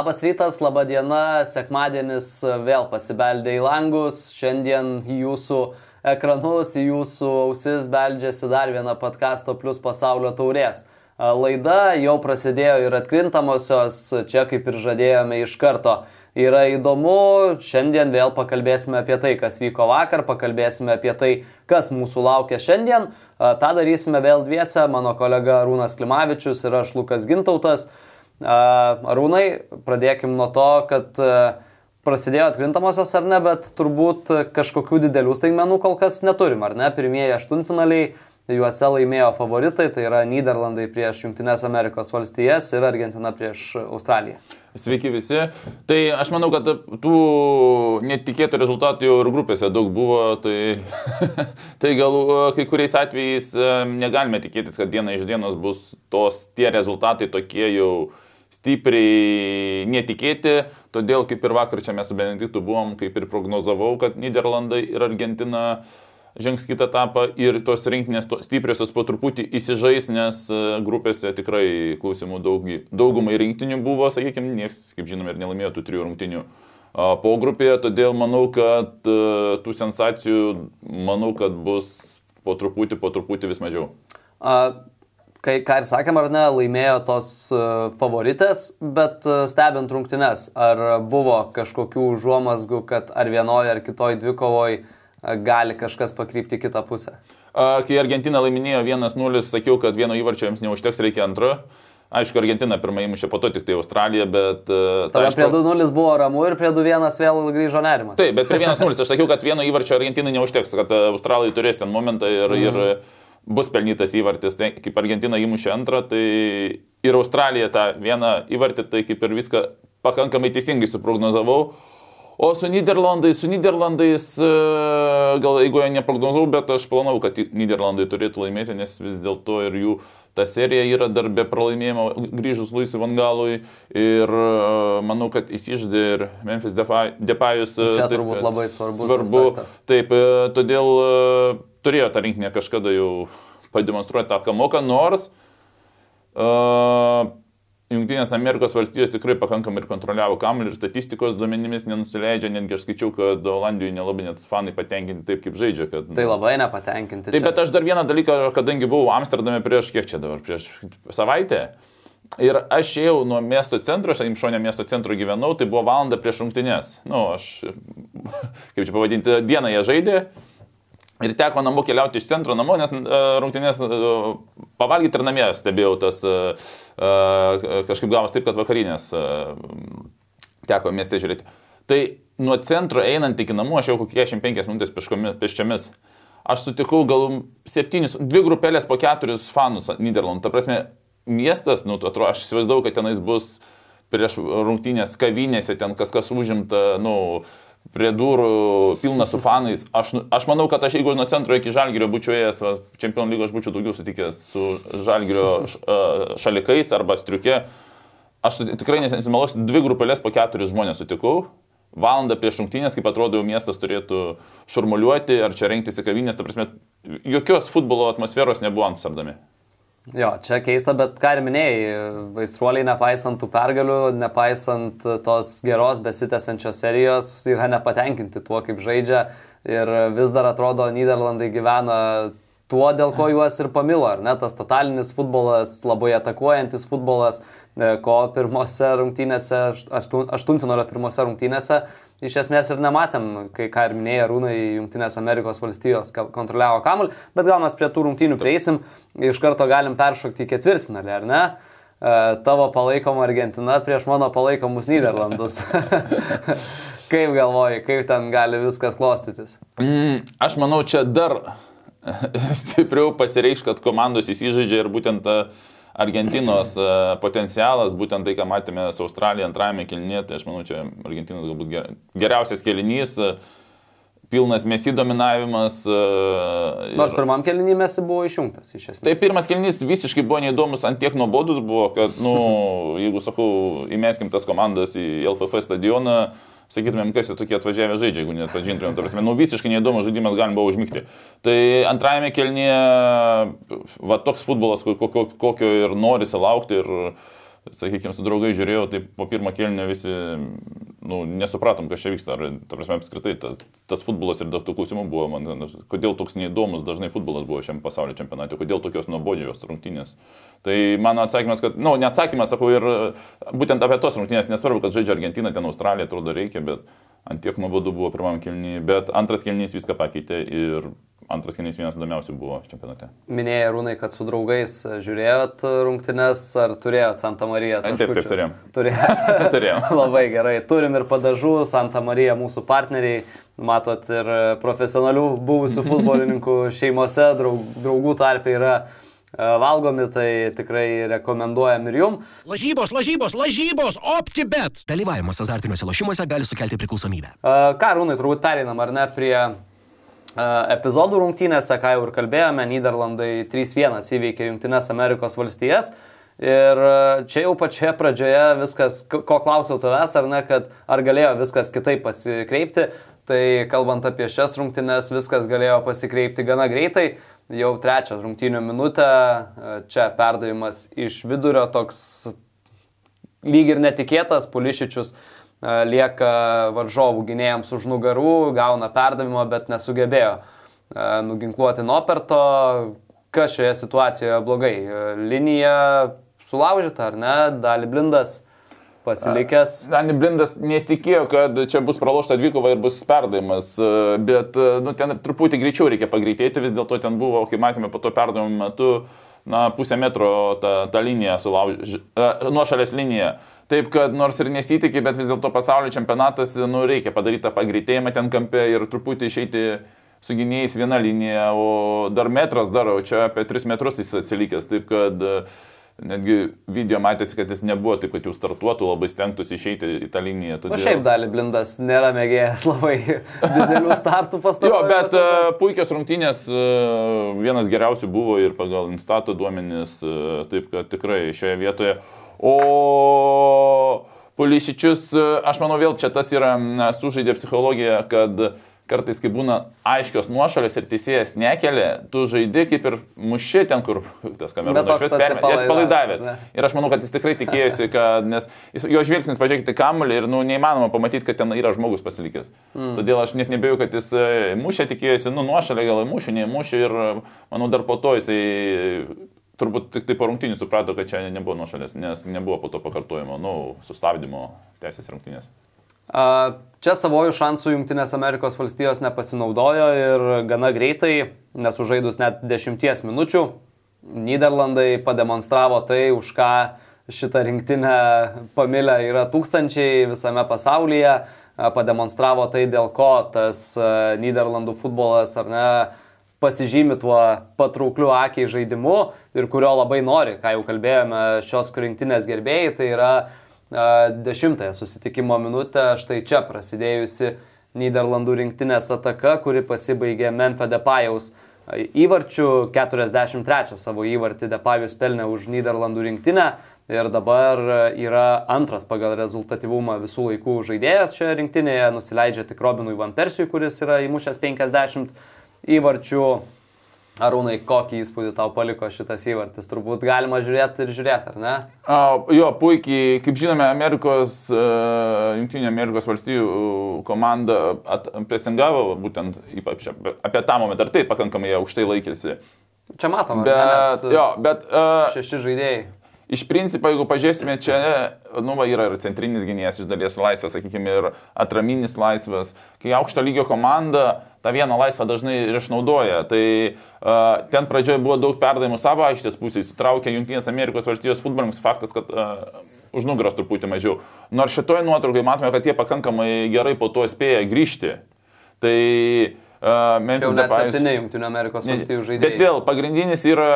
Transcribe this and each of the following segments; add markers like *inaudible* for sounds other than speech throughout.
Labas rytas, laba diena, sekmadienis vėl pasibeldė į langus, šiandien į jūsų ekranus, į jūsų ausis beldžiasi dar viena podkasto plus pasaulio taurės. Laida jau prasidėjo ir atkrintamosios, čia kaip ir žadėjome iš karto. Yra įdomu, šiandien vėl pakalbėsime apie tai, kas vyko vakar, pakalbėsime apie tai, kas mūsų laukia šiandien. Ta darysime vėl dviese, mano kolega Rūnas Klimavičius ir aš Lukas Gintautas. Arūnai, pradėkim nuo to, kad prasidėjo atkrintamosios ar ne, bet turbūt kažkokių didelių staigmenų kol kas neturim, ar ne? Pirmieji aštuntfinaliai, juose laimėjo favoritai, tai yra Niderlandai prieš Junktinės Amerikos valstijas ir Argentina prieš Australiją. Sveiki visi. Tai aš manau, kad tų netikėtų rezultatų jau ir grupėse daug buvo, tai, *laughs* tai gal kai kuriais atvejais negalime tikėtis, kad diena iš dienos bus tos tie rezultatai tokie jau stipriai netikėti, todėl kaip ir vakar čia mes su Benediktu buvom, kaip ir prognozavau, kad Niderlandai ir Argentina žengs kitą etapą ir tos rinkinės to, stipriosios po truputį įsižais, nes e, grupėse tikrai klausimų daug, daugumai rinktinių buvo, sakykime, nieks, kaip žinome, ir nelaimėjo tų trijų rungtinių po grupėje, todėl manau, kad e, tų sensacijų, manau, kad bus po truputį, po truputį vis mažiau. A, kai, ką ir sakėm, ar ne, laimėjo tos e, favoritės, bet e, stebint rungtynes, ar buvo kažkokių užuomasgų, kad ar vienoje ar kitoje dvikovoje gali kažkas pakrypti kitą pusę? Kai Argentina laiminėjo 1-0, sakiau, kad vieno įvarčio jiems neužteks, reikia antro. Aišku, Argentina pirmą įmušė, po to tik tai Australija, bet... Tada aišku, prie 2-0 buvo ramu ir prie 2-1 vėl grįžo nerimas. Taip, bet prie 1-0 aš sakiau, kad vieno įvarčio Argentinai neužteks, kad Australai turės ten momentą ir, mm. ir bus pelnytas įvartis. Tai kaip Argentina įmušė antrą, tai ir Australija tą vieną įvartį, tai kaip ir viską pakankamai teisingai suprognozavau. O su Niderlandais, su Niderlandais, e, gal jeigu jie neprognozavau, bet aš planau, kad Niderlandai turėtų laimėti, nes vis dėlto ir jų ta serija yra dar be pralaimėjimo grįžus Luisui Vangalui ir e, manau, kad įsiždė ir Memphis Depayus. E, čia turbūt taip, labai svarbus. Svarbu. Aspektas. Taip, todėl turėjo tą rinkinį kažkada jau pademonstruoti tą kamoką, nors uh, Junktinės Amerikos valstijos tikrai pakankamai ir kontroliavo kamuolį ir statistikos duomenimis nenusileidžia, netgi aš skaičiau, kad Olandijoje nelabai net fanai patenkinti taip, kaip žaidžia. Kad, tai labai nepatenkinti. Taip, čia. bet aš dar vieną dalyką, kadangi buvau Amsterdame prieš kiek čia dabar, prieš savaitę. Ir aš ėjau nuo miesto centro, aš Imšonė miesto centro gyvenau, tai buvo valanda prieš rungtynės. Na, nu, aš, *laughs* kaip čia pavadinti, dieną jie žaidė, Ir teko namo keliauti iš centro namo, nes uh, rungtynės uh, pavalgyti ir namie stebėjau tas, uh, kažkaip gavos taip, kad vakarinės teko mieste žiūrėti. Tai nuo centro einant iki namų, aš jau kokie 45 minutės peščiomis, aš sutikau gal septynis, dvi grupelės po keturis fanus Niderlandų. Ta prasme, miestas, nu, atrodo, aš įsivaizdavau, kad tenais bus prieš rungtynės kavinėse, ten kas kas užimta, nu, uh, prie durų pilna su fanais. Aš, aš manau, kad aš jeigu nuo centro iki žalgerio būčiau ėjęs, čempionų lygos būčiau daugiau sutikęs su žalgerio šalikais arba striukė. Aš tikrai nesimeluosiu, dvi grupelės po keturis žmonės sutikau. Valandą prieš rungtynės, kaip atrodo, jau miestas turėtų šurmuliuoti ar čia rengtis į kavinės, ta prasme, jokios futbolo atmosferos nebuvo Amsterdame. Jo, čia keista, bet ką ir minėjai, vaistruoliai nepaisant tų pergalių, nepaisant tos geros besitęsiančios serijos, yra nepatenkinti tuo, kaip žaidžia. Ir vis dar atrodo, Niderlandai gyvena tuo, dėl ko juos ir pamilo, ar ne, tas totalinis futbolas, labai atakuojantis futbolas, e, ko pirmose rungtynėse, aštuntfinalio pirmose rungtynėse iš esmės ir nematėm, kai ką ir minėjo Rūnai, Junktinės Amerikos valstijos kontroliavo kamuolį, bet gal mes prie tų rungtynių prieisim, iš karto galim peršokti į ketvirtfinalį, ar ne? E, tavo palaikoma Argentina prieš mano palaikomus Niderlandus. *laughs* kaip galvoji, kaip ten gali viskas klostytis? Mm, aš manau, čia dar *laughs* stipriau pasireikš, kad komandos įsižaidžia ir būtent ta uh, Argentinos e, potencialas, būtent tai, ką matėme su Australija antrajame kelnyje, tai aš manau, čia Argentinos galbūt geriausias kelinys, e, pilnas mesi dominavimas. E, Nors ir... pirmam kelnyje mesi buvo išjungtas iš esmės. Tai pirmas kelnys visiškai buvo neįdomus, ant tiek nuobodus buvo, kad, na, nu, *laughs* jeigu sakau, įmeskim tas komandas į LFF stadioną, sakytumėm, kas jie tokie atvažiavę žaidžia, jeigu net pažintumėm, ta prasme, nu visiškai neįdomus žaidimas galim buvo užmygti. Tai antrajame kelnyje, va toks futbolas, kokio, kokio ir norisi laukti ir sakykime, su draugai žiūrėjau, tai po pirmo kelnio visi, nu, nesupratom, kas čia vyksta. Ar, ta prasme, apskritai, tas, tas futbolas ir daug tų klausimų buvo, man, kodėl toks neįdomus dažnai futbolas buvo šiam pasaulio čempionate, kodėl tokios nuobodžios rungtynės. Tai mano atsakymas, kad, na, nu, neatsakymas, sakau, ir būtent apie tos rungtynės, nesvarbu, kad žaidžia Argentina, ten Australija, atrodo reikia, bet ant tiek nuobodu buvo pirmam kelnyje, bet antras kelnys viską pakeitė ir antras kelnys vienas įdomiausių buvo čempionate. Minėjai, Rūnai, kad su draugais žiūrėjot rungtynes, ar turėjot Santa Marija? Taip, taip, turėjom. *laughs* Turėjom. turėjom. *laughs* Labai gerai. Turim ir padažų, Santa Marija mūsų partneriai, matot ir profesionalių buvusių futbolininkų *laughs* šeimose, draug, draugų tarpe yra e, valgomi, tai tikrai rekomenduojam ir jum. Lažybos, lažybos, lažybos, optibet. Dalyvavimas azartiniuose lošimuose gali sukelti priklausomybę. E, ką, Rūnai, turbūt pereinam ar ne prie epizodų rungtynėse, ką jau ir kalbėjome, Niderlandai 3-1 įveikė Junktinės Amerikos valstijas. Ir čia jau pačioje pradžioje viskas, ko klausiau tavęs, ar ne, kad ar galėjo viskas kitaip pasikreipti, tai kalbant apie šias rungtynes, viskas galėjo pasikreipti gana greitai. Jau trečią rungtynių minutę, čia perdavimas iš vidurio toks lyg ir netikėtas, Pulišičius uh, lieka varžovų gynėjams už nugarų, gauna perdavimą, bet nesugebėjo nuginkluoti Noperto. Kas šioje situacijoje blogai? Linija sulaužyta ar ne? Dali blindas pasilikęs. Dani Blindas nesitikėjo, kad čia bus pralošta dvikova ir bus perdavimas, bet nu, ten truputį greičiau reikia pagreitėti, vis dėlto ten buvo, kai matėme po to perdavimo metu, na, pusę metro ta, ta linija sulaužė, nuošalės linija. Taip, kad nors ir nesitikė, bet vis dėlto pasaulio čempionatas, nu, reikia padaryti tą pagreitėjimą ten kampe ir truputį išeiti su gynėjais vieną liniją, o dar metras dar, o čia apie 3 metrus jis atsilikęs. Taip, kad e, netgi video matėsi, kad jis nebuvo taip, kad jau startuotų, labai stengtųsi išeiti į tą liniją. Todėl... O šiaip dalį blindas nėra mėgėjęs labai *laughs* didelių startų pastatų. jo, bet uh, puikios rungtynės, uh, vienas geriausių buvo ir pagal Instato duomenis, uh, taip kad tikrai šioje vietoje. O Pulišičius, aš manau, vėl čia tas yra sužaidė psichologija, kad kartais, kai būna aiškios nuošalės ir teisėjas nekelia, tu žaidži kaip ir mušė ten, kur tas perėmė, atsipalaidavęs. Ir aš manau, kad jis tikrai tikėjosi, kad, nes jis, jo žvilgsnis, pažiūrėkite, kamuolį ir, nu, neįmanoma pamatyti, kad ten yra žmogus pasilikęs. Mm. Todėl aš net nebėjau, kad jis e, mušė, tikėjosi, nu, nuošalė gal mušė, nemušė ir, manau, dar po to jisai turbūt tik tai po rungtynių suprato, kad čia nebuvo nuošalės, nes nebuvo po to pakartojimo, nu, sustabdymo teisės rungtynės. Čia savojų šansų Junktinės Amerikos valstijos nepasinaudojo ir gana greitai, nesužaidus net dešimties minučių, Niderlandai pademonstravo tai, už ką šitą rinktinę pamilę yra tūkstančiai visame pasaulyje, pademonstravo tai, dėl ko tas Niderlandų futbolas ar ne pasižymi tuo patraukliu akiai žaidimu ir kurio labai nori, ką jau kalbėjome šios rinktinės gerbėjai, tai yra dešimtąją susitikimo minutę, štai čia prasidėjusi Niderlandų rinktinės ataka, kuri pasibaigė Memphis Depajaus įvarčių, 43 savo įvartį Depajus pelnė už Niderlandų rinktinę ir dabar yra antras pagal rezultatyvumą visų laikų žaidėjas šioje rinktinėje, nusileidžia tik Robinui Van Persijui, kuris yra įmušęs 50 įvarčių. Arūnai, kokį įspūdį tau paliko šitas įvartis? Turbūt galima žiūrėti ir žiūrėti, ar ne? A, jo, puikiai, kaip žinome, Amerikos, uh, Junktinė Amerikos valstybių komanda presingavo būtent ypač apie tą momentą, ar tai pakankamai aukštai laikėsi. Čia matome, bet, ne, jo, bet uh, šeši žaidėjai. Iš principo, jeigu pažiūrėsime, čia nu, va, yra ir centrinis gynėjas iš dalies laisvas, sakykime, ir atraminis laisvas. Kai aukšto lygio komanda tą vieną laisvą dažnai ir išnaudoja. Tai uh, ten pradžioje buvo daug perdavimų savo aikštės pusės, įtraukė Junktinės Amerikos valstijos futbolininkus, faktas, kad uh, už nugaros truputį mažiau. Nors šitoje nuotraukai matome, kad jie pakankamai gerai po to spėja grįžti. Tai Uh, Memphis Depayus. Septyni Junktinių Amerikos valstybių žaidėjai. Bet vėl, pagrindinis yra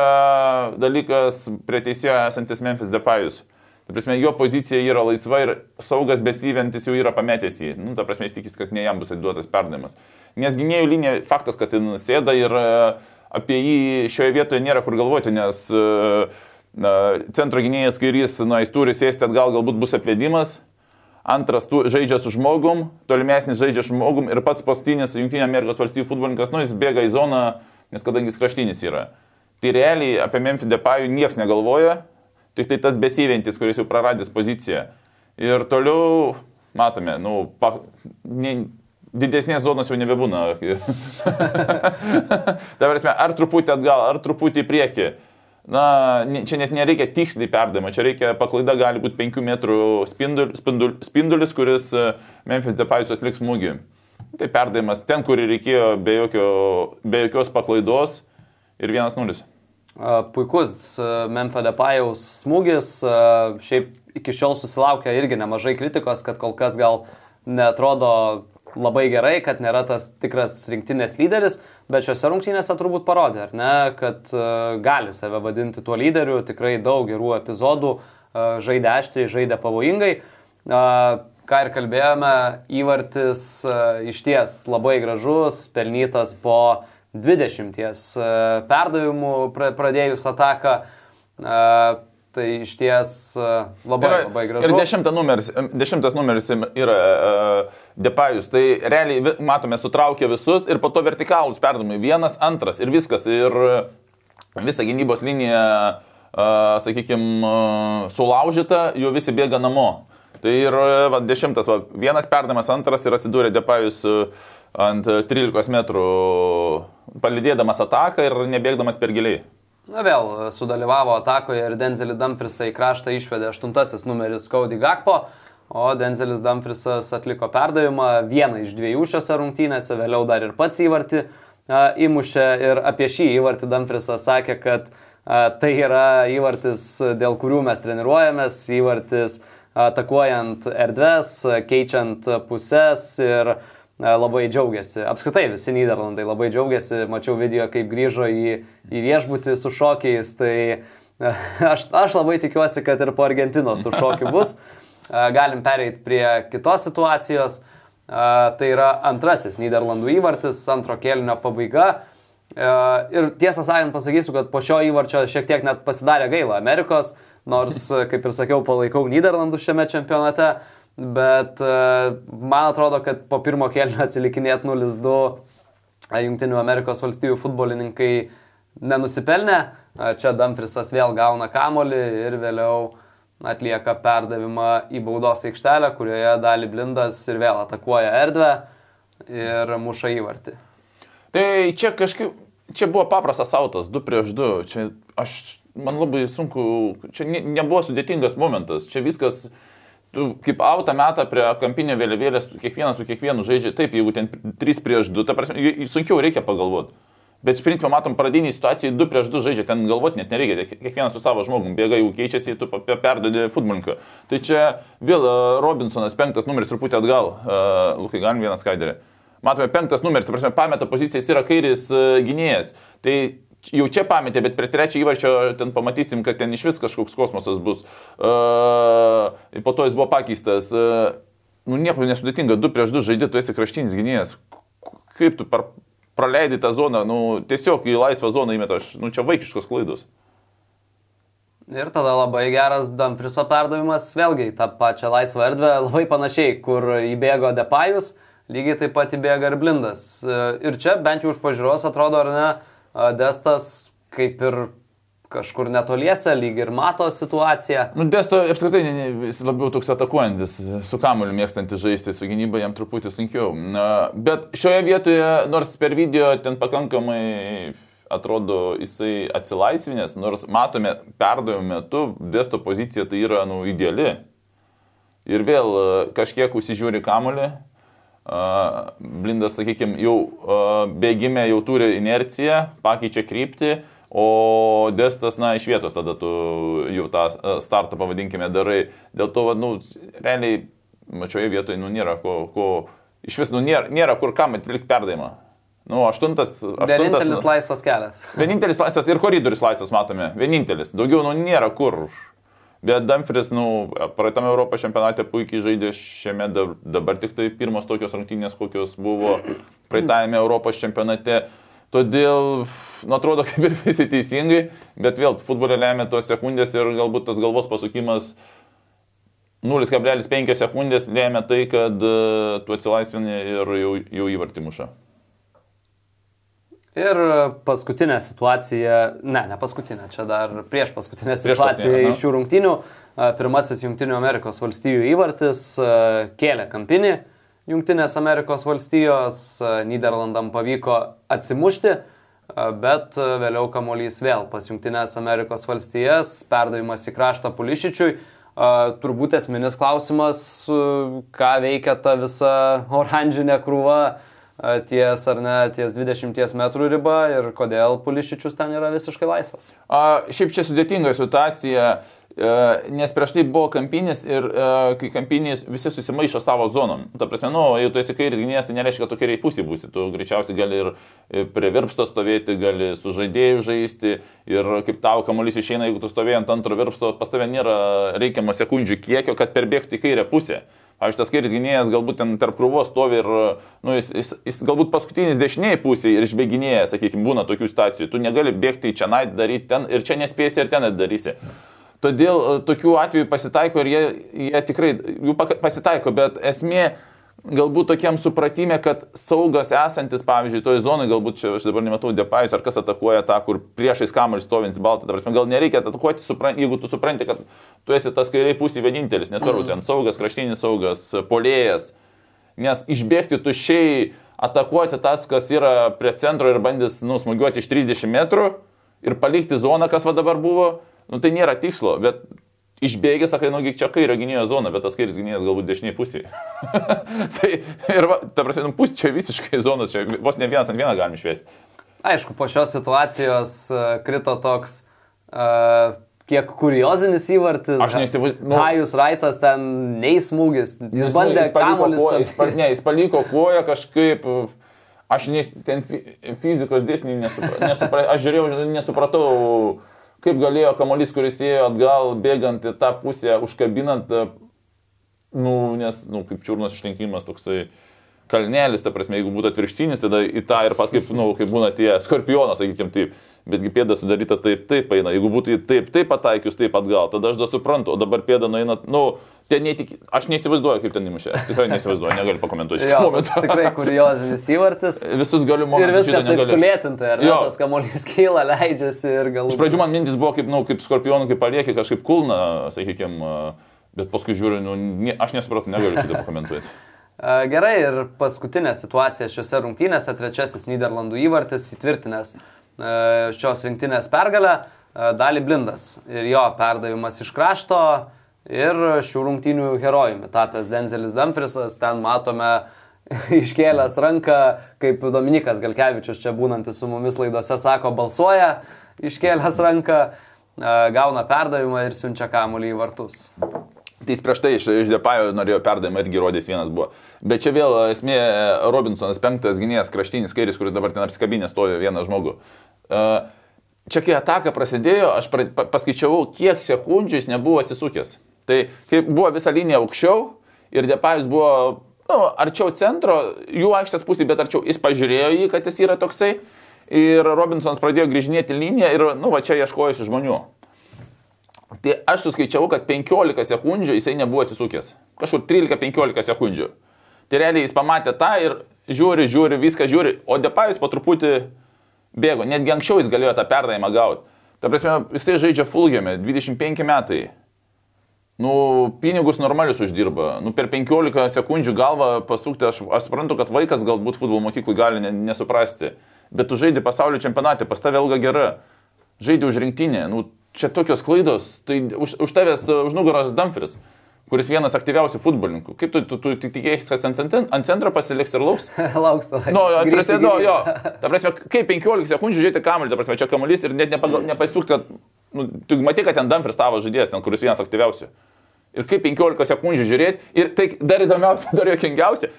dalykas prie teisėjo esantis Memphis Depayus. Ta prasme, jo pozicija yra laisva ir saugas besiventis jau yra pametęs jį. Nu, ta prasme, jis tikisi, kad ne jam bus atiduotas perdavimas. Nes gynėjų linija, faktas, kad jis sėda ir apie jį šioje vietoje nėra kur galvoti, nes uh, centro gynėjas kairys, na, jis turi sėsti atgal, galbūt bus aplėdimas, antras tu, žaidžia su žmogum, tolimesnis žaidžia žmogum ir pats pastinis Junktinė Amerikos valstybių futbolininkas, nu jis bėga į zoną, nes kadangi jis kraštinis yra. Tai realiai apie Memphis Depayų niekas negalvoja, tik tai tas besiventis, kuris jau praradęs poziciją. Ir toliau matome, nu, pa, ne, didesnės zonos jau nebebūna. *laughs* Ta prasme, ar truputį atgal, ar truputį į priekį. Na, čia net nereikia tiksliai perdavimo, čia reikia paklaida gali būti 5 metrų spindul, spindul, spindulis, kuris e, Memphis Depayus atliks smūgį. Tai perdavimas ten, kur reikėjo be, jokio, be jokios paklaidos ir 1-0. Puikus Memphis Depajaus smūgis, šiaip iki šiol susilaukia irgi nemažai kritikos, kad kol kas gal netrodo labai gerai, kad nėra tas tikras rinktinės lyderis, bet šiose rungtynėse turbūt parodė, ar ne, kad uh, gali save vadinti tuo lyderiu, tikrai daug gerų epizodų, uh, žaidė aštriai, žaidė pavojingai. Uh, ką ir kalbėjome, įvartis iš ties labai gražus, pelnytas po 20 uh, perdavimų pradėjus ataką. Tai iš ties labai, tai yra, labai gražu. Ir dešimtas numeris, dešimtas numeris yra uh, Depajus. Tai realiai, matome, sutraukė visus ir po to vertikalus perdavimai. Vienas, antras ir viskas. Ir visa gynybos linija, uh, sakykime, uh, sulaužyta, jau visi bėga namo. Tai ir va, dešimtas, va, vienas perdavimas, antras ir atsidūrė Depajus ant 13 metrų, palidėdamas ataką ir nebėgdamas per giliai. Na vėl, sudalyvavo atakoje ir Denzelį Dumfrisą į kraštą išvedė aštuntasis numeris Cody Gakpo, o Denzelis Dumfrisas atliko perdavimą vieną iš dviejų šiose rungtynėse, vėliau dar ir pats įvartį a, įmušė ir apie šį įvartį Dumfrisas sakė, kad a, tai yra įvartis, dėl kurių mes treniruojamės, įvartis atakuojant erdves, keičiant puses ir a, labai džiaugiasi. Apskritai visi Niderlandai labai džiaugiasi. Mačiau video, kaip grįžo į, į viešbutį su šokiais. Tai *laughs* aš, aš labai tikiuosi, kad ir po Argentinos tų šokių bus. Galim pereiti prie kitos situacijos. Tai yra antrasis Niderlandų įvartis, antro kėlinio pabaiga. Ir tiesą sakant, pasakysiu, kad po šio įvarčio šiek tiek net pasidarė gaila Amerikos, nors, kaip ir sakiau, palaikau Niderlandų šiame čempionate. Bet e, man atrodo, kad po pirmo kelnio atsilikinėt 0-2 e, Junktinių Amerikos valstybių futbolininkai nenusipelnė. E, čia Dumfrisas vėl gauna kamolį ir vėliau atlieka perdavimą į baudos aikštelę, kurioje dalį blindas ir vėl atakuoja erdvę ir muša įvartį. Tai čia kažkaip, čia buvo paprastas autas, 2 prieš 2. Čia aš, man labai sunku, čia ne, nebuvo sudėtingas momentas. Čia viskas tu kaip auto metą prie kampinio vėliavėlės, kiekvienas su kiekvienu žaidžia, taip, jeigu ten 3 prieš 2, ta prasme, sunkiau reikia pagalvoti. Bet iš principo matom pradinį situaciją 2 prieš 2 žaidžia, ten galvoti net nereikia, kiekvienas su savo žmogum bėga, jau keičiasi, tu perdodi futbolininką. Tai čia vėl uh, Robinsonas, penktas numeris truputį atgal, uh, Lukai, galim vieną skaidrį. Matome penktas numeris, tai prasme, pameta pozicijas yra kairis uh, gynėjas. Tai jau čia pametė, bet prie trečio įvarčio ten pamatysim, kad ten iš vis kažkoks kosmosas bus. Uh, po to jis buvo pakeistas. Uh, nu, nieko nesudėtinga, 2 prieš 2 žaidži, tu esi kraštinis gynėjas. Kaip tu par, praleidai tą zoną, nu, tiesiog į laisvą zoną įmeta, aš, nu, čia vaikiškos klaidos. Ir tada labai geras Dumfriso perdavimas, vėlgi tą pačią laisvą erdvę, labai panašiai, kur įbėgo Depajus, lygiai taip pat įbėga ir Blindas. Ir čia bent jau už pažiūros atrodo, ar ne, Destas kaip ir kažkur netoliese, lyg ir mato situaciją. Nu, Desto apskritai jis labiau toks atakuojantis, su kamuoliu mėgstantis žaisti, su gynyba jam truputį sunkiau. Bet šioje vietoje, nors per video ten pakankamai atrodo jisai atsilaisvinęs, nors matome perdavimo metu, Desto pozicija tai yra nu, ideali. Ir vėl kažkiek užsižiūri kamuolį, Blindas, sakykime, jau bėgime jau turi inerciją, pakeičia kryptį, o destas, na, iš vietos tada tu jau tą startą, pavadinkime, darai. Dėl to, nu, realiai, mačioje vietoje, nu, nėra ko, ko iš vis, nu, nėra, nėra kur kam atlikti perdavimą. Nu, aštuntas, aštuntas. Vienintelis nu, laisvas kelias. Vienintelis laisvas ir koridorius laisvas matome. Vienintelis. Daugiau, nu, nėra kur Bet Dumfries, nu, praeitame Europos čempionate puikiai žaidė šiame dabar tik tai pirmos tokios rungtynės, kokios buvo praeitame Europos čempionate. Todėl, nu, atrodo, kaip ir visi teisingai, bet vėl futbolė lemia tos sekundės ir galbūt tas galvos pasukimas 0,5 sekundės lėmė tai, kad uh, tu atsilaisvini ir jau, jau įvartį muša. Ir paskutinė situacija, ne, ne paskutinė, čia dar prieš paskutinę Prieš situaciją paskutinę, iš šių rungtynių. Pirmasis Junktinių Amerikos valstijų įvartis kėlė kampinį Junktinės Amerikos valstijos, Niderlandam pavyko atsimušti, bet vėliau kamuolys vėl pas Junktinės Amerikos valstijas, perdavimas į kraštą Pulišičiui. Turbūt esminis klausimas, ką veikia ta visa oranžinė krūva ties ar ne ties 20 metrų riba ir kodėl Pulišičius ten yra visiškai laisvas. A, šiaip čia sudėtinga situacija, e, nes prieš tai buvo kampinis ir e, kai kampinis visi susimaišo savo zonom. Ta prasme, nu, jeigu tu esi kairis gynėjas, tai nereiškia, kad tu kairiai pusė būsi. Tu greičiausiai gali ir e, prie virpsto stovėti, gali su žaidėju žaisti ir kaip tavo kamuolys išeina, jeigu tu stovėjai ant antro virpsto, pas tave nėra reikiamo sekundžių kiekio, kad perbėgti į kairę pusę. Aš tas kairis gynėjas galbūt ten tarp krūvos stovi ir nu, jis, jis, jis galbūt paskutinis dešiniai pusėje ir išbėginėja, sakykime, būna tokių situacijų. Tu negali bėgti į čia, daryti ten ir čia nespėsi ir ten darysi. Todėl e, tokių atvejų pasitaiko ir jie, jie tikrai, jų pasitaiko, bet esmė galbūt tokiam supratime, kad saugas esantis, pavyzdžiui, toje zonoje, galbūt čia aš dabar nematau depajus, ar kas atakuoja tą, kur priešais kamuolį stovins baltą, prasme, gal nereikia atakuoti, supran, jeigu tu supranti, kad tu esi tas kairiai pusė vienintelis, nesvarbu, ten saugas, kraštinis saugas, polėjas, nes išbėgti tušiai, atakuoti tas, kas yra prie centro ir bandys nusmugiuoti iš 30 metrų ir palikti zoną, kas va dabar buvo, nu tai nėra tikslo, bet išbėgęs, sakai, nu, čia kairio gynėjo zona, bet tas kairis gynėjas galbūt dešiniai pusėje. *laughs* tai ir, va, ta prasme, nu, pusė čia visiškai zonas, čia vos ne vienas ant vieną galim išvesti. Aišku, po šios situacijos a, krito toks a, kiek kuriozinis įvartis. Aš neįsivaizduoju, nu- Hajus Raitas ten nei smūgis. Jis Jis, bandė nu, jis koją, ten- jis, pa, ne, jis paliko koją kažkaip, aš nes, ten fi, fizikos dėsnių nesupratau, nesupra, aš žiūrėjau, nesupratau, kaip galėjo kamuolys, kuris ėjo atgal, bėgant į tą pusę, užkabinant, nu, nes, nu, kaip čiurnos išlenkimas toksai. Kalnelis, ta prasme, jeigu būtų atvirkštinis, tada į tą ir pat kaip, nu, kaip būna tie skorpionas, sakykime taip. Betgi pėda sudaryta taip, taip eina. Jeigu būtų taip, taip pataikius, taip atgal, tada aš dar suprantu, o dabar pėda nueina, nu, ten netik... Aš neįsivaizduoju, kaip ten įmušė. Aš tikrai neįsivaizduoju, negaliu pakomentuoti šitą momentą. tikrai kuriozinis įvartis. *laughs* Visus galiu Ir momentus viskas taip sulėtinta, ar ne? Tas kamuolys *laughs* kyla, leidžiasi ir galų. Iš pradžių man mintis buvo kaip, nu, kaip skorpionų, kaip paliekė, kažkaip kulna, sakykime, bet paskui žiūriu, nu, ne, aš nesupratau, negaliu šitą pakomentuoti. *laughs* A, Gerai, ir paskutinė situacija šiuose rungtynėse, trečiasis Niderlandų įvartis įtvirtinęs šios rinktinės pergalę, a, Dali Blindas ir jo perdavimas iš krašto ir šių rungtynių herojumi tapęs Denzelis Dumfrisas, ten matome *laughs* iškėlęs ranką, kaip Dominikas Galkevičius čia būnantis su mumis laidose sako, balsuoja, iškėlęs ranką, a, gauna perdavimą ir siunčia kamuolį į vartus. Tai jis prieš tai iš, iš Depajo norėjo perdavimą irgi rodės vienas buvo. Bet čia vėl esmė Robinsonas, penktas gynėjas, kraštinis kairis, kuris dabar ten apsikabinė stovi vieną žmogų. Uh, Čia kai ataka prasidėjo, aš paskaičiavau, kiek sekundžių jis nebuvo atsisukęs. Tai kai buvo visa linija aukščiau ir Depajus buvo nu, arčiau centro, jų aikštės pusė, bet arčiau, jis pažiūrėjo jį, kad jis yra toksai. Ir Robinsonas pradėjo grįžinėti liniją ir, nu, va čia ieškojusi žmonių. Tai aš suskaičiavau, kad 15 sekundžių jisai nebuvo atsisukęs. Kažkur 13-15 sekundžių. Tai realiai jis pamatė tą ir žiūri, žiūri, viską žiūri, o Depajus po truputį bėgo. Netgi anksčiau jis galėjo tą perdavimą gauti. Ta prasme, jisai žaidžia Fulgėme, 25 metai. Nu, pinigus normalius uždirba. Nu, per 15 sekundžių galvą pasukti, aš, aš suprantu, kad vaikas galbūt futbolo mokyklai gali ne, nesuprasti. Bet tu žaidži pasaulio čempionate, pas tave ilga gera. Žaidži už rinktinę. Nu, čia tokios klaidos. Tai už, už tavęs, už nugaros Dumfries, kuris vienas aktyviausių futbolininkų. Kaip tu, tu, tu, tikėjai, kas ant, ant centro pasiliks ir lauks? *laughs* Lauks tada. Nu, Grįžti prasidėjo, gynybą. jo. Ta prasme, kaip 15 sekundžių žiūrėti kamuolį, ta prasme, čia kamuolys ir net nepasukti, kad, nu, tu matai, kad ten Dumfries tavo žaidėjas, ten, kuris vienas aktyviausių. Ir kaip 15 sekundžių žiūrėti, ir tai dar įdomiausia, dar jokingiausia,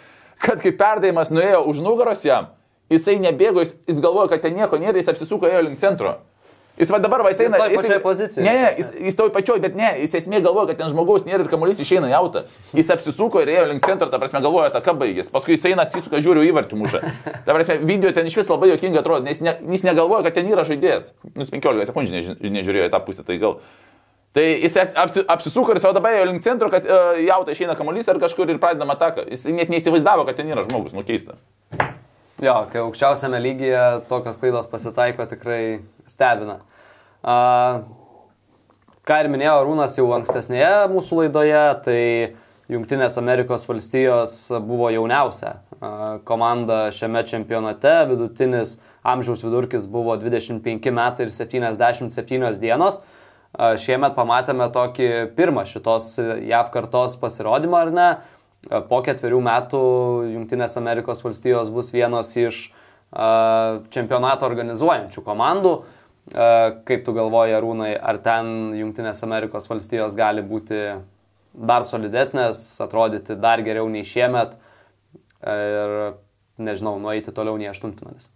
kad kai perdavimas nuėjo už nugaros jam, jisai nebėgo, jis, jis galvojo, kad ten nieko nėra, jis apsisuko ėjo link centro. Jis va dabar va jis eina. toj pačioj pozicijoj. Ne, ne, jis, jis toj pačioj, bet ne, jis esmė galvoja, kad ten žmogaus nėra ir kamuolys išeina į autą. Jis apsisuko ir ėjo link centro, ta prasme galvoja, ta ką baigės. Paskui jis eina, atsisuka, žiūri į įvartį mušą. Ta prasme, video ten iš vis labai jokinga atrodo, nes ne, jis negalvoja, kad ten yra žaidėjas. Nus 15 sekundžių neži- nežiūrėjo į tą pusę, tai gal. Tai jis apsi, apsisuko ir savo dabar ėjo link centro, kad uh, į autą išeina kamuolys ar kažkur ir pradedama ataką. Jis net neįsivaizdavo, kad ten yra žmogus, nu keista. Jo, kai aukščiausiame lygyje tokios klaidos pasitaiko, tikrai stebina. Uh, ką ir minėjo Rūnas jau ankstesnėje mūsų laidoje, tai Junktinės Amerikos valstijos buvo jauniausia komanda šiame čempionate, vidutinis amžiaus vidurkis buvo 25 metai ir 77 dienos. Šiemet pamatėme tokį pirmą šitos JAV kartos pasirodymą, ar ne? Po ketverių metų Junktinės Amerikos valstijos bus vienos iš čempionatą organizuojančių komandų. Kaip tu galvoji, Arūnai, ar ten Junktinės Amerikos valstijos gali būti dar solidesnės, atrodyti dar geriau nei šiemet ir, nežinau, nueiti toliau nei aštuntfinalis.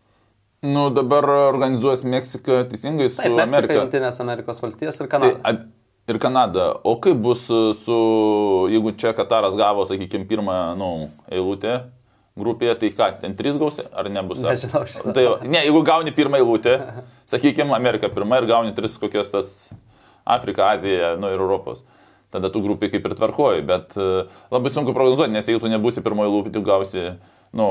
Nu, dabar organizuos Meksika teisingai su Taip, Meksika, Amerika. Junktinės Amerikos valstijos ir Kanada. Tai, ir Kanada. O kaip bus su, jeigu čia Kataras gavo, sakykime, pirmą, nu, eilutę grupėje, tai ką, ten trys gausi, ar nebus? Nežinau šito. Tai, va, ne, jeigu gauni pirmą eilutę, sakykime, Amerika pirma ir gauni tris kokias tas Afrika, Azija, nu ir Europos. Tada tu grupė kaip ir tvarkoji, bet e, labai sunku prognozuoti, nes jeigu tu nebūsi pirmoji lūpė, tu gausi, nu,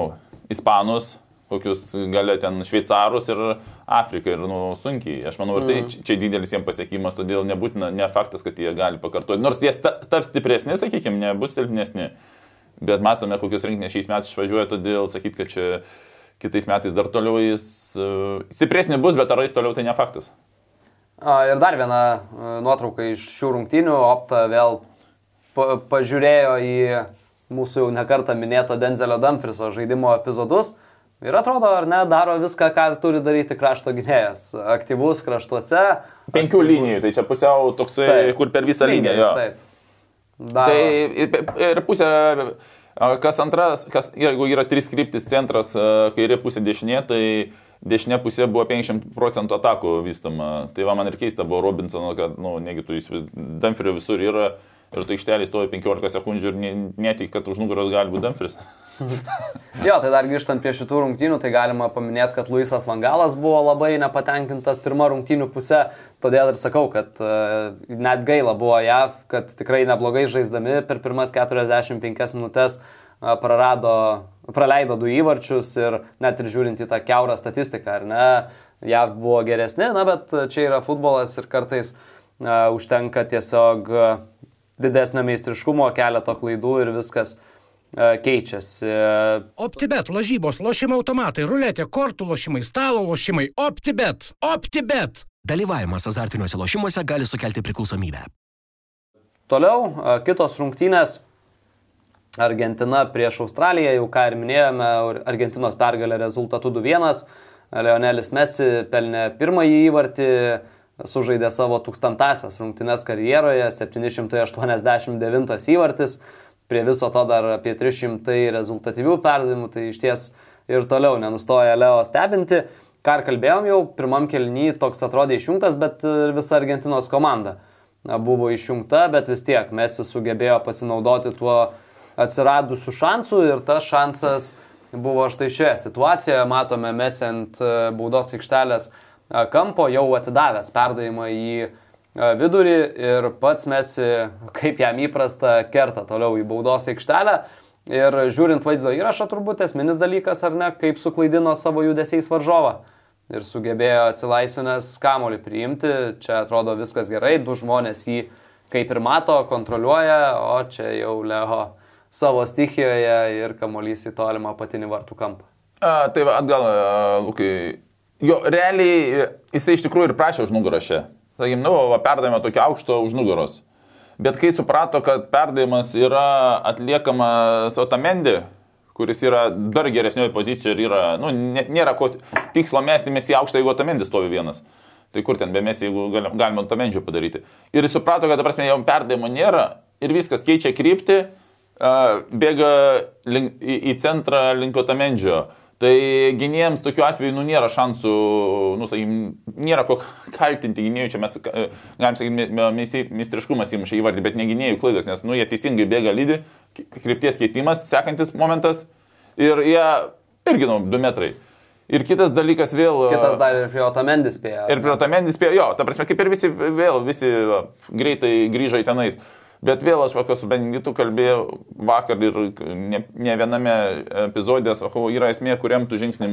ispanus, kokius galia ten šveicarus ir Afriką ir, nu, sunkiai. Aš manau, ir tai čia- čia didelis jiems pasiekimas, todėl nebūtina, ne faktas, kad jie gali pakartoti. Nors jie taps stipresni, sakykime, nebus silpnesni. Bet matome, kokius rinkinės šiais metais išvažiuoja, todėl sakyti, kad čia kitais metais dar toliau jis uh, stipresnė bus, bet ar jis toliau tai ne faktas. A, Ir dar viena a, nuotrauka iš šių rungtynių. Opta vėl pa pažiūrėjo į mūsų jau nekartą minėto Denzelio Dumfriso žaidimo epizodus. Ir atrodo, ar ne, daro viską, ką turi daryti krašto gynėjas. Aktyvus kraštuose. Penkių aktyvus- linijų, tai čia pusiau toksai, Taip. kur per visą liniją. Jo. Taip. Daro. Tai ir, ir pusė, kas antras, kas, jeigu yra trys kryptis centras, kairė pusė dešinė, tai dešinė pusė buvo 50 procentų atakų vystoma. Tai va man ir keista buvo Robinsono, kad, na, nu, negi tu įsivaizduoji, Dumfrio visur yra ir tu aikštelį stovi 15 sekundžių ir ne- netik, kad už nugaros gali būti Dumfris. *laughs* Jo, tai dar grįžtant prie šitų rungtynių, tai galima paminėti, kad Luisas Vangalas buvo labai nepatenkintas pirmą rungtynių pusę, todėl ir sakau, kad uh, net gaila buvo JAV, kad tikrai neblogai žaisdami per pirmas 45 minutės uh, prarado, praleido du įvarčius ir net ir žiūrint į tą keurą statistiką, ar ne, JAV buvo geresni, na bet čia yra futbolas ir kartais uh, užtenka tiesiog didesnio meistriškumo, keleto klaidų ir viskas keičiasi. OptiBet, lažybos, lošimo automatai, ruletė, kortų lošimai, stalo lošimai. OptiBet. OptiBet. Dalyvavimas azartiniuose lošimuose gali sukelti priklausomybę. Toliau kitos rungtynės. Argentina prieš Australiją, jau ką ir minėjome, Ar- Argentinos pergalė rezultatu 2-1. Leonelis Messi pelnė pirmąjį įvartį, sužaidė savo tūkstantasias rungtynes karjeroje, 789 įvartis, prie viso to dar apie 300 rezultatyvių perdavimų, tai iš ties ir toliau nenustoja Leo stebinti. Ką ir kalbėjom jau, pirmam kelnyje toks atrodė išjungtas, bet visa Argentinos komanda buvo išjungta, bet vis tiek Messi sugebėjo pasinaudoti tuo atsiradusiu šansu ir tas šansas buvo štai šioje situacijoje. Matome Messi ant e, baudos aikštelės e, kampo, jau atidavęs perdavimą į e, vidurį ir pats Messi, kaip jam įprasta, kerta toliau į baudos aikštelę. Ir žiūrint vaizdo įrašą, turbūt esminis dalykas, ar ne, kaip suklaidino savo judesiais varžovą. Ir sugebėjo atsilaisvinęs kamolį priimti. Čia atrodo viskas gerai, du žmonės jį kaip ir mato, kontroliuoja, o čia jau Leho savo stichijoje ir kamolys į tolimą patinį vartų kampą. A, tai va, atgal, a, Lukai. Jo, realiai jisai iš tikrųjų ir prašė už nugarą šią. Sakykime, nu, va, perdavimą tokį aukšto už nugaros. Bet kai suprato, kad perdavimas yra atliekamas Otamendi, kuris yra dar geresnioje pozicijoje ir yra, nu, nėra ko tikslo mesti mes į aukštą, jeigu Otamendi stovi vienas. Tai kur ten be mes, jeigu galim- galima Otamendžio padaryti. Ir jis suprato, kad, ta prasme, jau perdavimo nėra ir viskas keičia kryptį, bėga link, į, į centrą link Otamendžio. Tai gynėjams tokiu atveju nu, nėra šansų, nu, sakykim, nėra ko kaltinti gynėjų, čia mes, e, galim sakyti, meistriškumas įmušė įvardį, bet ne gynėjų klaidos, nes, nu, jie teisingai bėga lydi, krypties keitimas, sekantis momentas ir jie irgi, nu, 2 metrai. Ir kitas dalykas vėl... e, Kitas dar ir prie Otamendis spėjo. Ir prie Otamendis spėjo, jo, ta prasme, kaip ir visi vėl, visi greitai grįžo į tenais. Bet vėl aš vakar su Beningitu kalbėjau vakar ir ne, ne viename epizode, sakau, yra esmė, kuriam tu žingsnį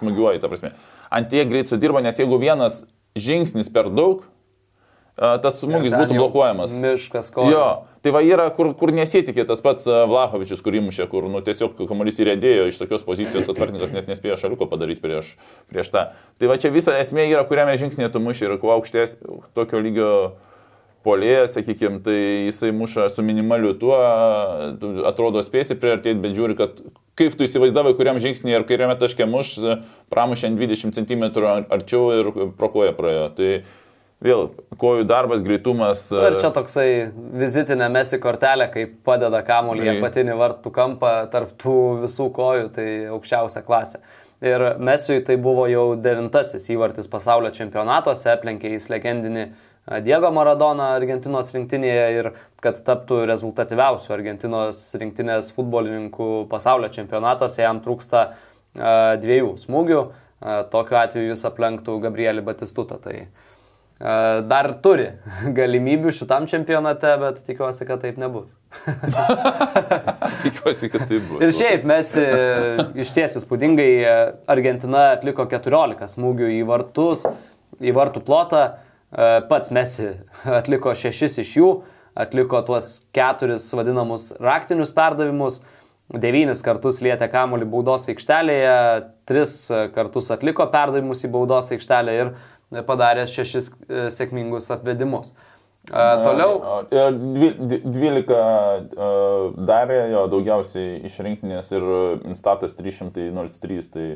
smūgiuoji, ta prasme. Ant tiek greit sudirba, nes jeigu vienas žingsnis per daug, tas smūgis būtų blokuojamas. Miškas, ko. Jo, tai va yra, kur, kur nesitikė tas pats Vlahovičius, kur įmušė, kur nu, tiesiog kamuolys įrėdėjo iš tokios pozicijos, kad vartininkas net nespėjo šaliuko padaryti prieš, prieš tą. Tai va čia visa esmė yra, kuriame žingsnėje tu muši ir kuo aukštės tokio lygio polėjas, sakykime, tai jisai muša su minimaliu tuo, atrodo spėsi priartėti, bet žiūri, kad kaip tu įsivaizdavai, kuriam žingsnį ir kuriame taške muš, pramušė 20 cm arčiau ir pro koją praėjo. Tai vėl kojų darbas, greitumas. Ir čia toksai vizitinė mesi kortelė, kai padeda kamuolį apatinį vartų kampą tarp tų visų kojų, tai aukščiausia klasė. Ir Mesiui tai buvo jau devintasis įvartis pasaulio čempionatuose, aplenkė jis legendinį Diego Maradoną Argentinos rinktinėje ir kad taptų rezultatyviausių Argentinos rinktinės futbolininkų pasaulio čempionatuose jam trūksta dviejų smūgių. Tokiu atveju jis aplenktų Gabrielį Batistutą. Tai dar turi *laughs* galimybių šitam čempionate, bet tikiuosi, kad taip nebus. *laughs* tikiuosi, kad taip bus. Ir šiaip mes iš ties įspūdingai Argentina atliko 14 smūgių į vartus, į vartų plotą. Pats Mesi atliko šešis iš jų, atliko tuos keturis vadinamus raktinius perdavimus, devynis kartus lietė kamuolį baudos aikštelėje, tris kartus atliko perdavimus į baudos aikštelę ir padarė šešis e, sėkmingus atvedimus. A, toliau. 12 darė jo daugiausiai iš rinktinės ir instatas 303, tai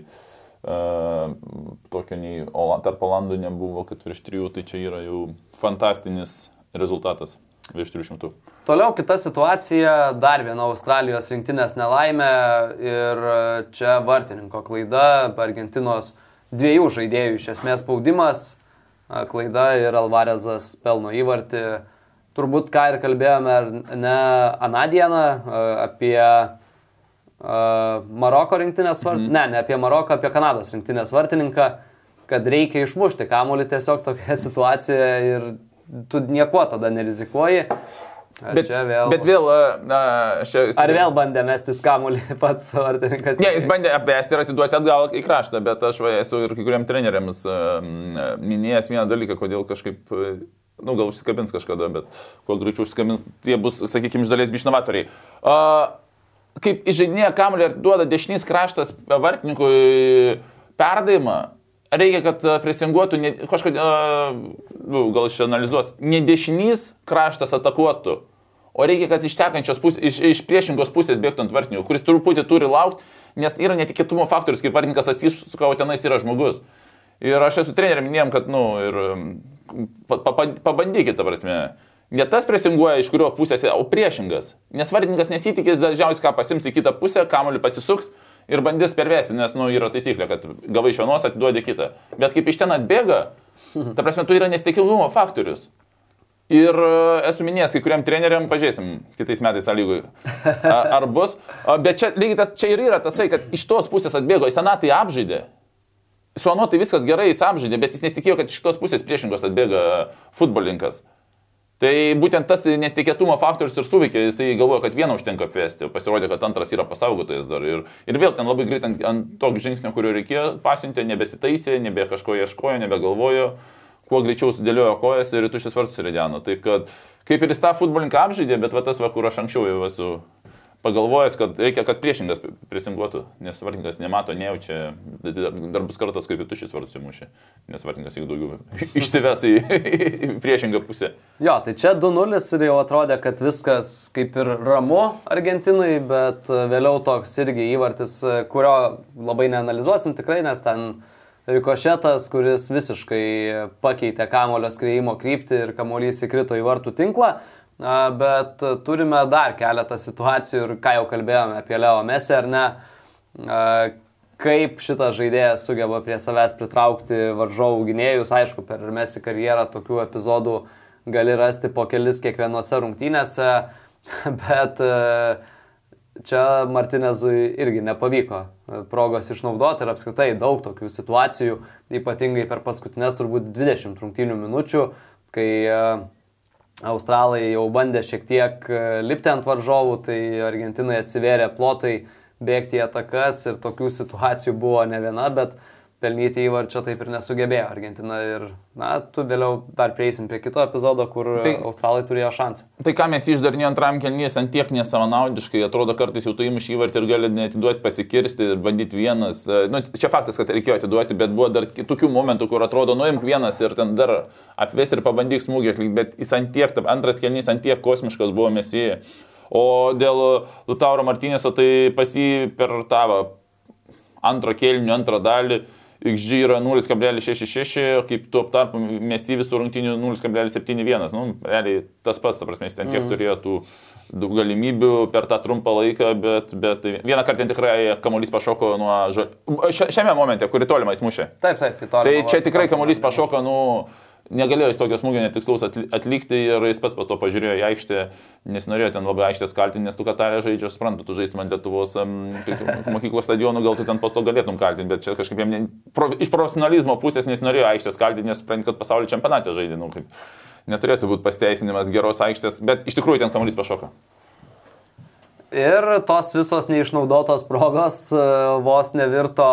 tokio nei tarp Olandų nebuvo, kad virš 3, tai čia yra jau fantastinis rezultatas virš 300. Toliau kita situacija, dar viena Australijos rinktinės nelaimė ir čia vartininko klaida, Argentinos dviejų žaidėjų iš esmės spaudimas, klaida ir Alvarezas pelno įvartį. Turbūt ką ir kalbėjome ne aną dieną apie Maroko rinktinės vartininką, mm. ne, ne apie Maroką, apie Kanados rinktinės vartininką, kad reikia išmušti kamuolį tiesiog tokioje *laughs* situacijoje ir tu nieko tada nerizikuoji. Bet vėl, bet vėl na, šia, Ar vėl bandė mestis kamuolį *laughs* pats vartininkas? Ne, jis bandė apvesti ir atiduoti atgal į kraštą, bet aš va, esu ir kai kuriam treneriams minėjęs vieną dalyką, kodėl kažkaip, nu, gal užsikabins kažkada, bet kuo greičiau užsikabins, tie bus, sakykime, iš dalies bišnovatoriai. Uh, kaip įžeidinėja kamuolį ir duoda dešinys kraštas vartininkui perdavimą, reikia, kad e, presinguotų, ne, kažkodėl, nu, gal išanalizuos, ne dešinys kraštas atakuotų, o reikia, kad iš pusės, iš, iš priešingos pusės bėgtų ant vartininkų, kuris truputį turi laukti, nes yra netikėtumo faktorius, kaip vartininkas atsisuka, o tenais yra žmogus. Ir aš esu treneriam minėjom, kad, nu, ir pa, pa, pabandykite, ta prasme. Ne tas presinguoja iš kurio pusės, o priešingas. Nes vartininkas nesitikės dažniausiai, ką pasims į kitą pusę, kamuolį pasisuks ir bandys pervesti, nes, nu, yra taisyklė, kad gavai iš vienos atiduodi kitą. Bet kaip iš ten atbėga, ta prasme, tu yra nestikilumo faktorius. Ir e, esu minėjęs kai kuriam treneriam, pažiūrėsim kitais metais lygui, ar bus. Bet čia lygiai tas, čia ir yra tasai, kad iš tos pusės atbėgo, jis senatai apžaidė. Su anu tai viskas gerai, jis apžaidė, bet jis netikėjo, kad iš tos pusės priešingos atbėga futbolininkas. Tai būtent tas netikėtumo faktorius ir suveikė, jisai galvoja, kad vieną užtenka apvesti, pasirodė, kad antras yra pasaugotojas dar. Ir, ir vėl ten labai greit ant, ant tokio žingsnio, kurio reikėjo, pasiuntė, nebesitaisė, nebe kažko ieškojo, nebegalvojo, kuo greičiau sudėliojo kojas ir tuščias vartus įrėdeno. Taip kad kaip ir jis tą futbolininką apžaidė, bet va tas, va, kur aš anksčiau jau esu pagalvojęs, kad reikia, kad priešingas prisinguotų, nes vartininkas nemato, nejaučia, dar bus kartas, kaip tušis vartus įmušė, nes vartininkas jeigu daugiau *laughs* išsives į, į priešingą pusę. Jo, tai čia 2-0 ir jau atrodė, kad viskas kaip ir ramu Argentinai, bet vėliau toks irgi įvartis, kurio labai neanalizuosim tikrai, nes ten rikošetas, kuris visiškai pakeitė kamulio skreimo kryptį ir kamuolys įkrito į vartų tinklą bet turime dar keletą situacijų ir ką jau kalbėjome apie Leo Messi ar ne, kaip šitas žaidėjas sugeba prie savęs pritraukti varžovų gynėjus. Aišku, per Messi karjerą tokių epizodų gali rasti po kelis kiekvienose rungtynėse, *laughs* bet čia Martinezui irgi nepavyko progos išnaudoti ir apskritai daug tokių situacijų, ypatingai per paskutinės turbūt 20 rungtynių minučių, kai Australai jau bandė šiek tiek e, lipti ant varžovų, tai Argentinai atsivėrė plotai bėgti į atakas ir tokių situacijų buvo ne viena, bet pelnyti įvarčio taip ir nesugebėjo Argentina. Ir, na, tu vėliau dar prieisim prie kito epizodo, kur tai, Australai turėjo šansą. Tai ką mes išdarnėjom antram kelnys ant tiek nesavanaudiškai, atrodo kartais jau tu įmuši įvartį ir gali netiduoti pasikirsti ir bandyti vienas. Nu, čia faktas, kad reikėjo atiduoti, bet buvo dar tokių momentų, kur atrodo, nuimk vienas ir ten dar apvės ir pabandyk smūgį atlikti, bet jis ant tiek, antras kelnys ant tiek kosmiškas buvo mes jį. O dėl Lutauro Martinėso, tai pas jį per tavo antrą kėlinį, antrą dalį XG yra 0,66, kaip tuo tarpu Mesi visų rungtinių 0,71. Nu, realiai tas pats, ta prasme, jis ten tiek mm. turėjo tų daug galimybių per tą trumpą laiką, bet, bet vieną kartą tikrai kamuolys pašoko nuo... Šiame momente, kurį tolimai smušė. Taip, taip, į tolimą. Tai čia tikrai kamuolys pašoko, nu negalėjo jis tokio smūgio netikslaus atlikti ir jis pats po to pažiūrėjo į aikštę, nes norėjo ten labai aikštės kaltinti, nes tu Katarė žaidži, aš suprantu, tu žaistum ant Lietuvos *laughs* mokyklos stadionų, gal tu ten po to galėtum kaltinti, bet čia kažkaip jam ne, pro, iš profesionalizmo pusės nesinorėjo aikštės kaltinti, nes suprantu, kad pasaulio čempionate žaidė, nu, kaip, neturėtų būti pasteisinimas geros aikštės, bet iš tikrųjų ten kamuolys pašoka. Ir tos visos neišnaudotos progos uh, vos nevirto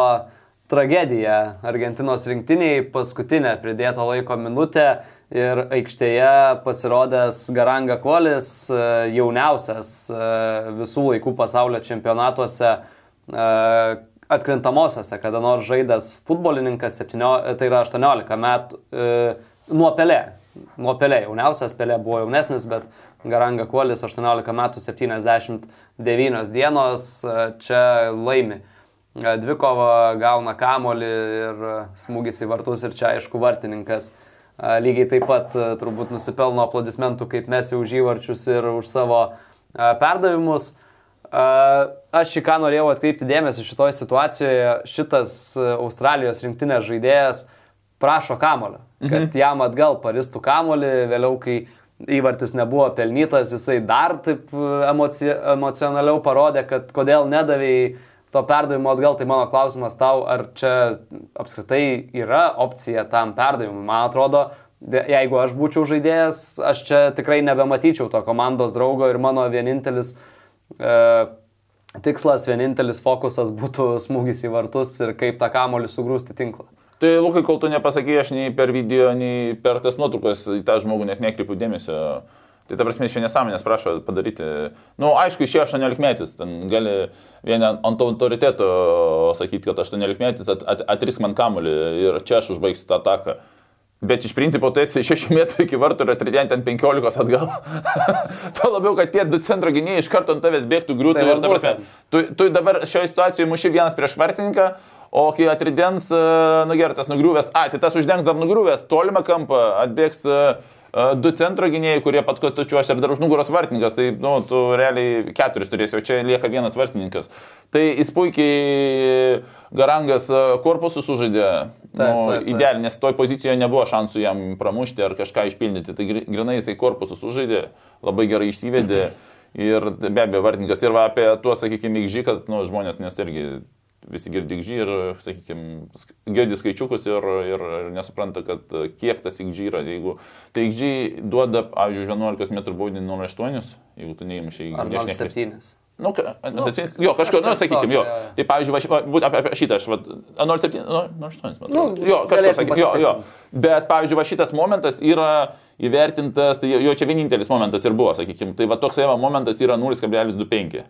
tragedija Argentinos rinktiniai, paskutinė pridėto laiko minutė ir aikštėje pasirodęs Garanga Kolis, e, jauniausias e, visų laikų pasaulio čempionatuose e, atkrintamosiose, kada nors žaidęs futbolininkas, 17, tai yra 18 metų, nuo pelė. Nuo pelė, jauniausias pelė buvo jaunesnis, bet Garanga Kolis 18 metų 79 dienos čia laimi dvikova gauna kamolį ir smūgis į vartus ir čia aišku vartininkas lygiai taip pat turbūt nusipelno aplodismentų kaip mes jau už įvarčius ir už savo perdavimus. Aš į ką norėjau atkreipti dėmesį šitoje situacijoje, šitas Australijos rinktinės žaidėjas prašo kamolio, kad mhm. jam atgal paristų kamolį, vėliau kai įvartis nebuvo pelnytas, jisai dar taip emoci emocionaliau parodė, kad kodėl nedavėjai to perdavimo atgal, tai mano klausimas tau, ar čia apskritai yra opcija tam perdavimui. Man atrodo, jeigu aš būčiau žaidėjas, aš čia tikrai nebematyčiau to komandos draugo ir mano vienintelis e, tikslas, vienintelis fokusas būtų smūgis į vartus ir kaip tą kamolį sugrūsti tinklą. Tai Lukai, kol tu nepasakėjai, aš nei per video, nei per tas nuotraukas į tą žmogų net nekreipiu dėmesio. Tai ta prasme, iš nesąmonės prašo padaryti. Na, nu, aišku, išėjo 18 metis, ten gali vieną ant autoriteto sakyti, kad 18 metis at, at, atrisk man kamuolį ir čia aš užbaigsiu tą ataką. Bet iš principo tu esi 6 metrų iki vartų ir atridenti ant 15 atgal. *laughs* Tuo labiau, kad tie du centro gynėjai iš karto ant tavęs bėgtų griūtų. Tai ir, ta prasme, tu, tu dabar šioje situacijoje muši vienas prieš vartininką, o kai atridens, e, nugertas, nugriuvęs, a, tai tas uždengs dar nugriuvęs, tolimą kampą, atbėgs uh, du centro gynėjai, kurie pat kotučiuos ir dar už nugaros vartininkas, tai, nu, tu realiai keturis turėsi, o čia lieka vienas vartininkas. Tai jis puikiai Garangas korpusų sužaidė, nu, idealiai, nes toj pozicijoje nebuvo šansų jam pramušti ar kažką išpildyti. Tai grinai jisai korpusų sužaidė, labai gerai išsivedė. *clears throat* Ir be abejo, vartininkas ir va apie tuos, sakykime, įgžį, kad nu, žmonės nes irgi visi girdi XG ir, sakykime, girdi skaičiukus ir, ir, nesupranta, kad kiek tas XG yra. Jeigu tai XG duoda, pavyzdžiui, 11 m baudinį 0,8, jeigu tu neįmušiai XG. Ar 0,7. Nu, nu, 7, jo, kažko, nu, sakykime, jo. Tai pavyzdžiui, va, būt apie šitą, aš, va, 0,7, 0,8, nu, jo, kažko, sakykime, jo, jo. Bet, pavyzdžiui, va, šitas momentas yra įvertintas, tai jo, jo čia vienintelis momentas ir buvo, sakykime, tai va toks momentas yra 0,25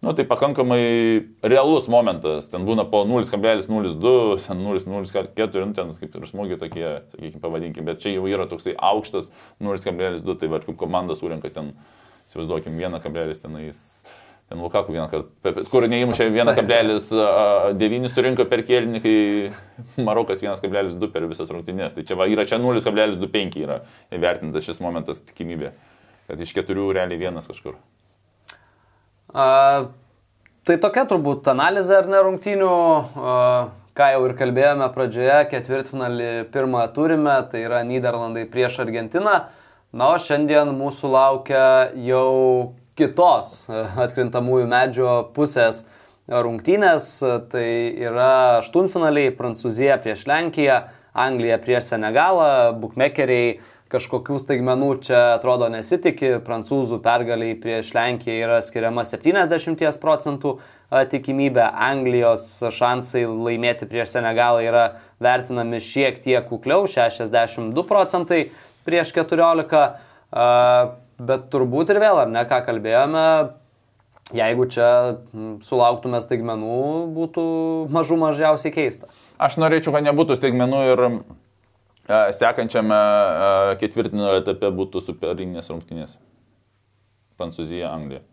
nu, tai pakankamai realus momentas, ten būna po 0,02, 0,04, nu, ten kaip ir smūgiai tokie, sakykime, pavadinkim, bet čia jau yra toksai aukštas 0,2, tai va, kaip komanda surinka ten, įsivaizduokim, 1,1 tenais. Ten Lukaku vieną kartą, kur neįmušė 1,9 surinko per kėlinį, kai Marokas 1,2 per visas rungtynės. Tai čia va, yra čia 0,25 yra įvertintas šis momentas tikimybė, kad iš keturių realiai vienas kažkur. A, tai tokia turbūt analizė ar nerungtinių, ką jau ir kalbėjome pradžioje, ketvirtfinalį pirmą turime, tai yra Niderlandai prieš Argentiną. Na, o šiandien mūsų laukia jau kitos atkrintamųjų medžio pusės rungtynės. Tai yra aštuntfinaliai Prancūzija prieš Lenkiją, Anglija prieš Senegalą, bukmekeriai kažkokių staigmenų čia atrodo nesitikė. Prancūzų pergaliai prieš Lenkiją yra skiriama 70 procentų tikimybė, Anglijos šansai laimėti prieš Senegalą yra vertinami šiek tiek kukliau, 62 procentai prieš 14, bet turbūt ir vėl, ar ne, ką kalbėjome, jeigu čia sulauktume staigmenų, būtų mažų mažiausiai keista. Aš norėčiau, kad nebūtų staigmenų ir sekančiame ketvirtinio etape būtų superinės rungtynės. Prancūzija, Anglija.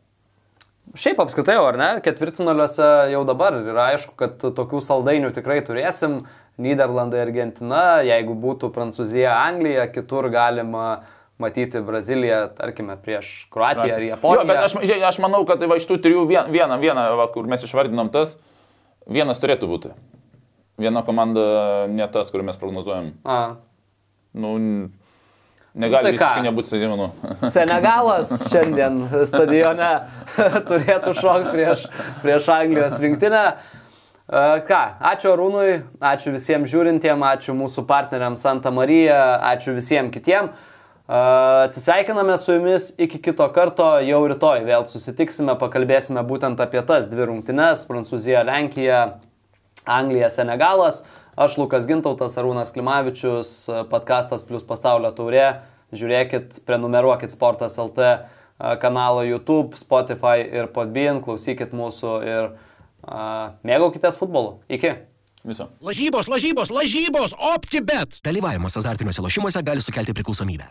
Šiaip apskritai, ar ne, ketvirtinaliuose jau dabar yra aišku, kad tokių saldainių tikrai turėsim. Niderlandai, Argentina, jeigu būtų Prancūzija, Anglija, kitur galima matyti Braziliją, tarkime, prieš Kroatiją ar Japoniją. Jo, bet aš, aš manau, kad va, iš tų trijų vieną, vieną va, kur mes išvardinom tas, vienas turėtų būti. Viena komanda ne tas, kurį mes prognozuojam. A. Nu, Negali nu, tai visiškai nebūti stadionų. *laughs* Senegalas šiandien stadione *laughs* turėtų šokti prieš, prieš Anglijos rinktinę. E, ką, ačiū Arūnui, ačiū visiems žiūrintiem, ačiū mūsų partneriams Santa Marija, ačiū visiems kitiem. E, atsisveikiname su jumis iki kito karto, jau rytoj vėl susitiksime, pakalbėsime būtent apie tas dvi rungtynes - Prancūzija, Lenkija, Anglija, Senegalas. Aš Lukas Gintautas, Arūnas Klimavičius, podkastas plus pasaulio taurė. Žiūrėkit, prenumeruokit Sportas LT kanalą YouTube, Spotify ir Podbean, klausykit mūsų ir uh, mėgaukitės futbolu. Iki. Viso. Lažybos, lažybos, lažybos, optibet. Dalyvavimas azartiniuose lošimuose gali sukelti priklausomybę.